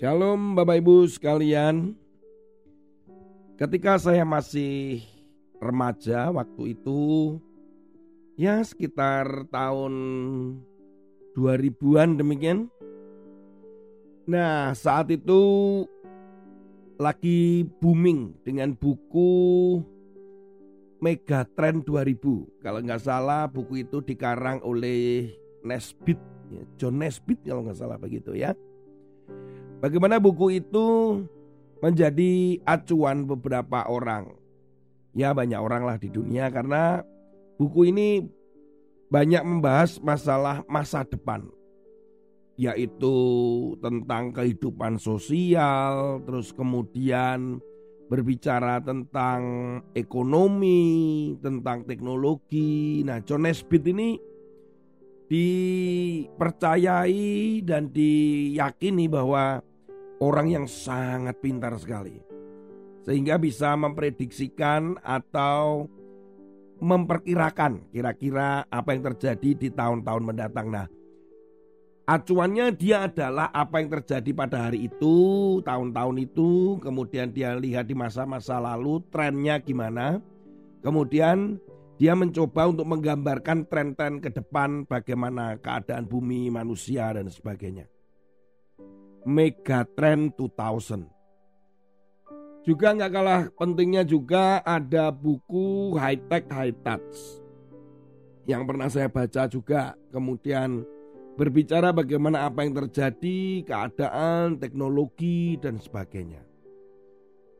Shalom Bapak Ibu sekalian. Ketika saya masih remaja waktu itu ya sekitar tahun 2000-an demikian. Nah, saat itu lagi booming dengan buku Megatrend 2000. Kalau nggak salah buku itu dikarang oleh Nesbit, ya, John Nesbit kalau nggak salah begitu ya. Bagaimana buku itu menjadi acuan beberapa orang. Ya banyak orang lah di dunia karena buku ini banyak membahas masalah masa depan. Yaitu tentang kehidupan sosial, terus kemudian berbicara tentang ekonomi, tentang teknologi. Nah, John Nesbitt ini dipercayai dan diyakini bahwa orang yang sangat pintar sekali. Sehingga bisa memprediksikan atau memperkirakan kira-kira apa yang terjadi di tahun-tahun mendatang. Nah, acuannya dia adalah apa yang terjadi pada hari itu, tahun-tahun itu, kemudian dia lihat di masa-masa lalu trennya gimana. Kemudian dia mencoba untuk menggambarkan tren-tren ke depan bagaimana keadaan bumi, manusia dan sebagainya. Megatrend 2000. Juga nggak kalah pentingnya juga ada buku High Tech High Touch yang pernah saya baca juga. Kemudian berbicara bagaimana apa yang terjadi, keadaan, teknologi dan sebagainya.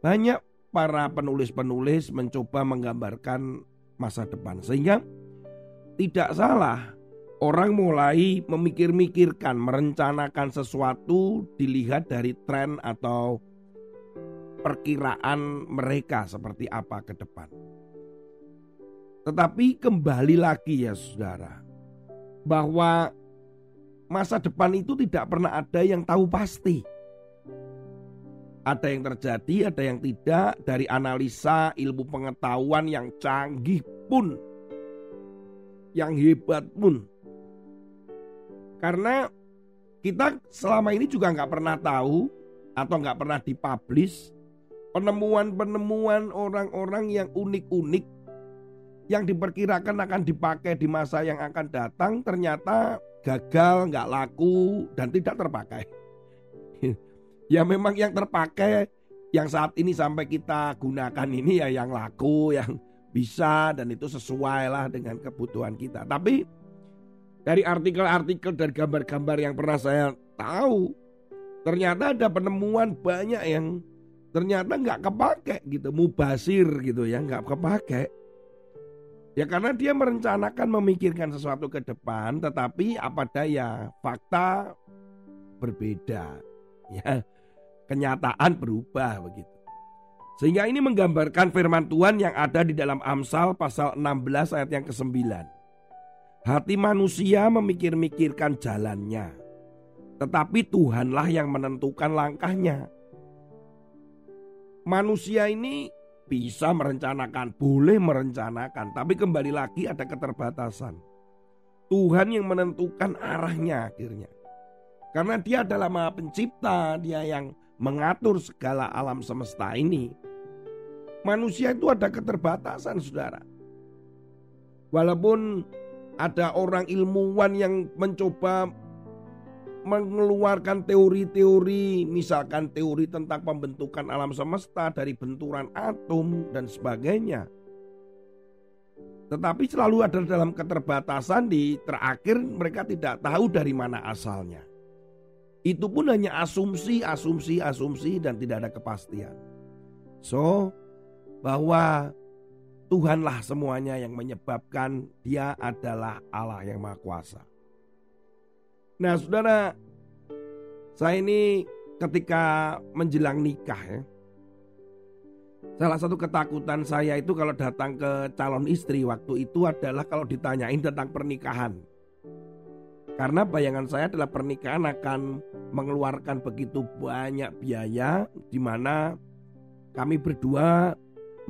Banyak para penulis-penulis mencoba menggambarkan masa depan sehingga tidak salah orang mulai memikir-mikirkan, merencanakan sesuatu dilihat dari tren atau perkiraan mereka seperti apa ke depan. Tetapi kembali lagi ya saudara, bahwa masa depan itu tidak pernah ada yang tahu pasti. Ada yang terjadi, ada yang tidak dari analisa ilmu pengetahuan yang canggih pun, yang hebat pun karena kita selama ini juga nggak pernah tahu atau nggak pernah dipublish penemuan-penemuan orang-orang yang unik-unik yang diperkirakan akan dipakai di masa yang akan datang ternyata gagal, nggak laku dan tidak terpakai. ya memang yang terpakai yang saat ini sampai kita gunakan ini ya yang laku, yang bisa dan itu sesuai lah dengan kebutuhan kita. Tapi dari artikel-artikel dan gambar-gambar yang pernah saya tahu, ternyata ada penemuan banyak yang ternyata nggak kepake gitu, mubasir gitu ya, nggak kepake. Ya karena dia merencanakan memikirkan sesuatu ke depan, tetapi apa daya fakta berbeda, ya kenyataan berubah begitu. Sehingga ini menggambarkan firman Tuhan yang ada di dalam Amsal pasal 16 ayat yang ke-9. Hati manusia memikir-mikirkan jalannya, tetapi Tuhanlah yang menentukan langkahnya. Manusia ini bisa merencanakan, boleh merencanakan, tapi kembali lagi ada keterbatasan. Tuhan yang menentukan arahnya akhirnya. Karena dia adalah maha pencipta, dia yang mengatur segala alam semesta ini. Manusia itu ada keterbatasan saudara. Walaupun ada orang ilmuwan yang mencoba mengeluarkan teori-teori, misalkan teori tentang pembentukan alam semesta dari benturan atom dan sebagainya. Tetapi selalu ada dalam keterbatasan di terakhir mereka tidak tahu dari mana asalnya. Itu pun hanya asumsi, asumsi, asumsi dan tidak ada kepastian. So, bahwa Tuhanlah semuanya yang menyebabkan dia adalah Allah yang Maha Kuasa. Nah saudara, saya ini ketika menjelang nikah ya, Salah satu ketakutan saya itu kalau datang ke calon istri waktu itu adalah kalau ditanyain tentang pernikahan. Karena bayangan saya adalah pernikahan akan mengeluarkan begitu banyak biaya di mana kami berdua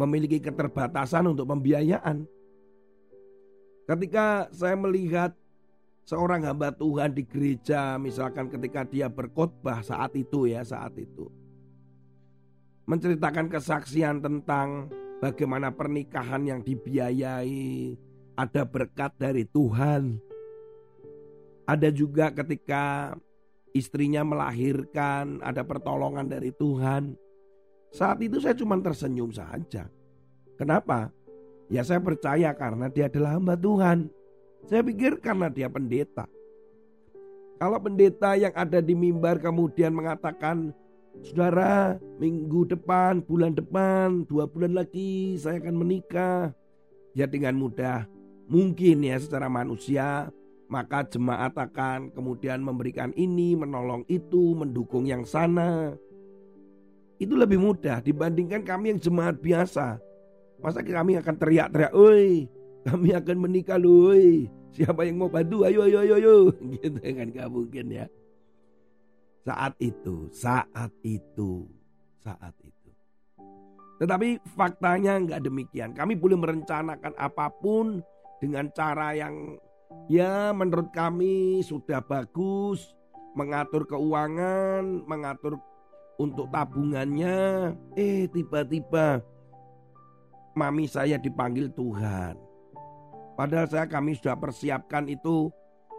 memiliki keterbatasan untuk pembiayaan. Ketika saya melihat seorang hamba Tuhan di gereja misalkan ketika dia berkhotbah saat itu ya saat itu menceritakan kesaksian tentang bagaimana pernikahan yang dibiayai ada berkat dari Tuhan ada juga ketika istrinya melahirkan ada pertolongan dari Tuhan saat itu saya cuma tersenyum saja kenapa ya saya percaya karena dia adalah hamba Tuhan saya pikir karena dia pendeta. Kalau pendeta yang ada di mimbar kemudian mengatakan, Saudara, minggu depan, bulan depan, dua bulan lagi saya akan menikah. Ya dengan mudah, mungkin ya secara manusia, maka jemaat akan kemudian memberikan ini, menolong itu, mendukung yang sana. Itu lebih mudah dibandingkan kami yang jemaat biasa. Masa kami akan teriak-teriak, oi kami akan menikah loh. Siapa yang mau bantu? Ayo, ayo, ayo, ayo. Gitu kan gak mungkin ya. Saat itu, saat itu, saat itu. Tetapi faktanya nggak demikian. Kami boleh merencanakan apa pun dengan cara yang ya menurut kami sudah bagus. Mengatur keuangan, mengatur untuk tabungannya. Eh tiba-tiba mami saya dipanggil Tuhan Padahal saya kami sudah persiapkan itu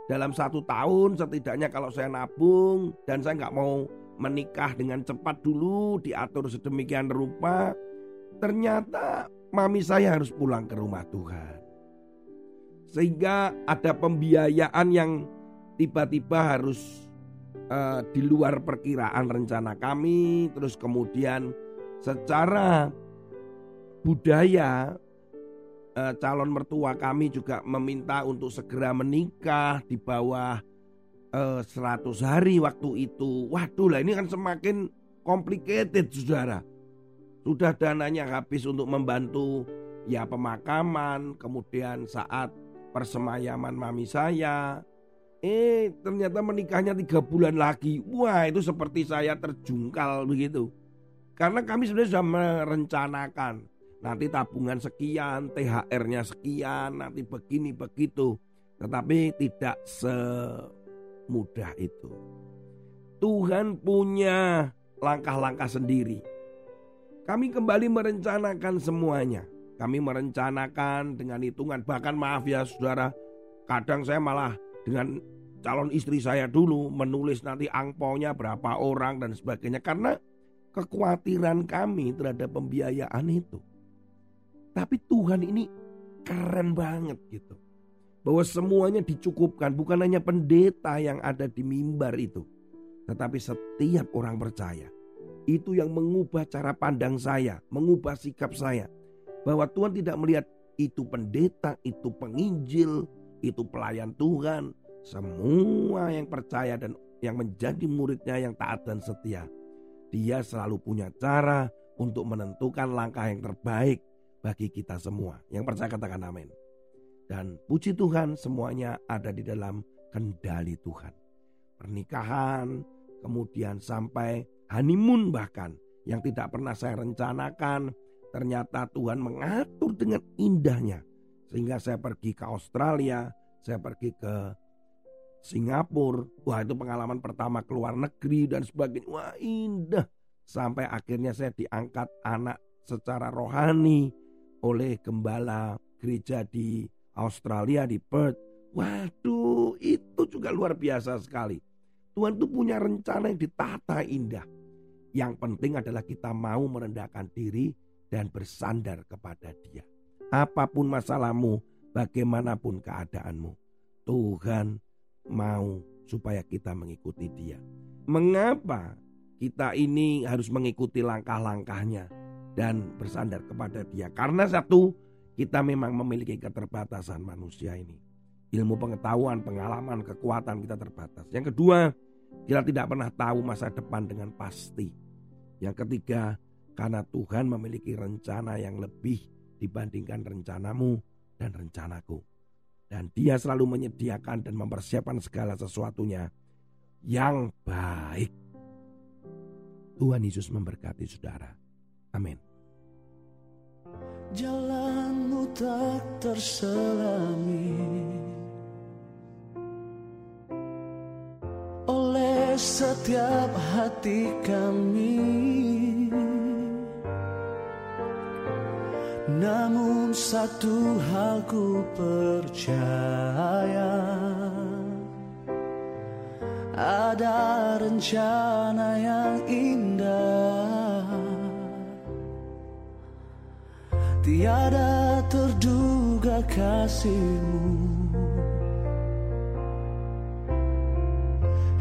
dalam satu tahun setidaknya kalau saya nabung dan saya nggak mau menikah dengan cepat dulu diatur sedemikian rupa. Ternyata mami saya harus pulang ke rumah Tuhan. Sehingga ada pembiayaan yang tiba-tiba harus uh, di luar perkiraan rencana kami. Terus kemudian secara budaya eh, calon mertua kami juga meminta untuk segera menikah di bawah eh, 100 hari waktu itu. Waduh lah ini kan semakin complicated saudara. Sudah dananya habis untuk membantu ya pemakaman, kemudian saat persemayaman mami saya. Eh ternyata menikahnya tiga bulan lagi. Wah itu seperti saya terjungkal begitu. Karena kami sebenarnya sudah merencanakan nanti tabungan sekian, THR-nya sekian, nanti begini begitu. Tetapi tidak semudah itu. Tuhan punya langkah-langkah sendiri. Kami kembali merencanakan semuanya. Kami merencanakan dengan hitungan bahkan maaf ya saudara, kadang saya malah dengan calon istri saya dulu menulis nanti angponya berapa orang dan sebagainya karena kekhawatiran kami terhadap pembiayaan itu. Tapi Tuhan ini keren banget gitu. Bahwa semuanya dicukupkan bukan hanya pendeta yang ada di mimbar itu. Tetapi setiap orang percaya. Itu yang mengubah cara pandang saya, mengubah sikap saya. Bahwa Tuhan tidak melihat itu pendeta, itu penginjil, itu pelayan Tuhan. Semua yang percaya dan yang menjadi muridnya yang taat dan setia. Dia selalu punya cara untuk menentukan langkah yang terbaik bagi kita semua. Yang percaya katakan amin. Dan puji Tuhan semuanya ada di dalam kendali Tuhan. Pernikahan, kemudian sampai honeymoon bahkan yang tidak pernah saya rencanakan. Ternyata Tuhan mengatur dengan indahnya. Sehingga saya pergi ke Australia, saya pergi ke Singapura. Wah itu pengalaman pertama keluar negeri dan sebagainya. Wah indah. Sampai akhirnya saya diangkat anak secara rohani oleh gembala gereja di Australia di Perth. Waduh, itu juga luar biasa sekali. Tuhan itu punya rencana yang ditata indah. Yang penting adalah kita mau merendahkan diri dan bersandar kepada Dia. Apa pun masalahmu, bagaimanapun keadaanmu, Tuhan mau supaya kita mengikuti Dia. Mengapa kita ini harus mengikuti langkah-langkahnya? dan bersandar kepada Dia. Karena satu, kita memang memiliki keterbatasan manusia ini. Ilmu pengetahuan, pengalaman, kekuatan kita terbatas. Yang kedua, kita tidak pernah tahu masa depan dengan pasti. Yang ketiga, karena Tuhan memiliki rencana yang lebih dibandingkan rencanamu dan rencanaku. Dan dia selalu menyediakan dan mempersiapkan segala sesuatunya yang baik. Tuhan Yesus memberkati saudara. Amin. Jalanmu tak terselami oleh setiap hati kami. Namun satu hal ku percaya. Ada rencana yang indah. Tiada terduga kasihmu.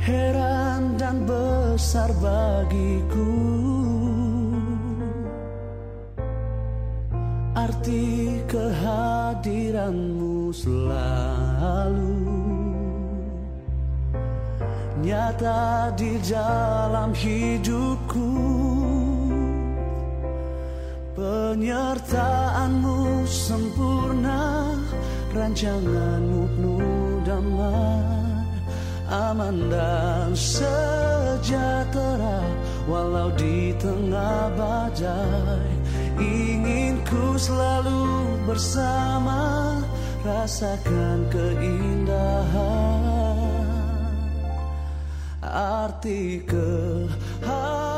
Heran dan besar bagiku Arti kehadiranmu selalu. Nyata di dalam hidupku Penyertaanmu sempurna Rancanganmu penuh damai aman dan sejahtera walau di tengah badai ku selalu bersama rasakan keindahan arti kehadiranmu Tuhan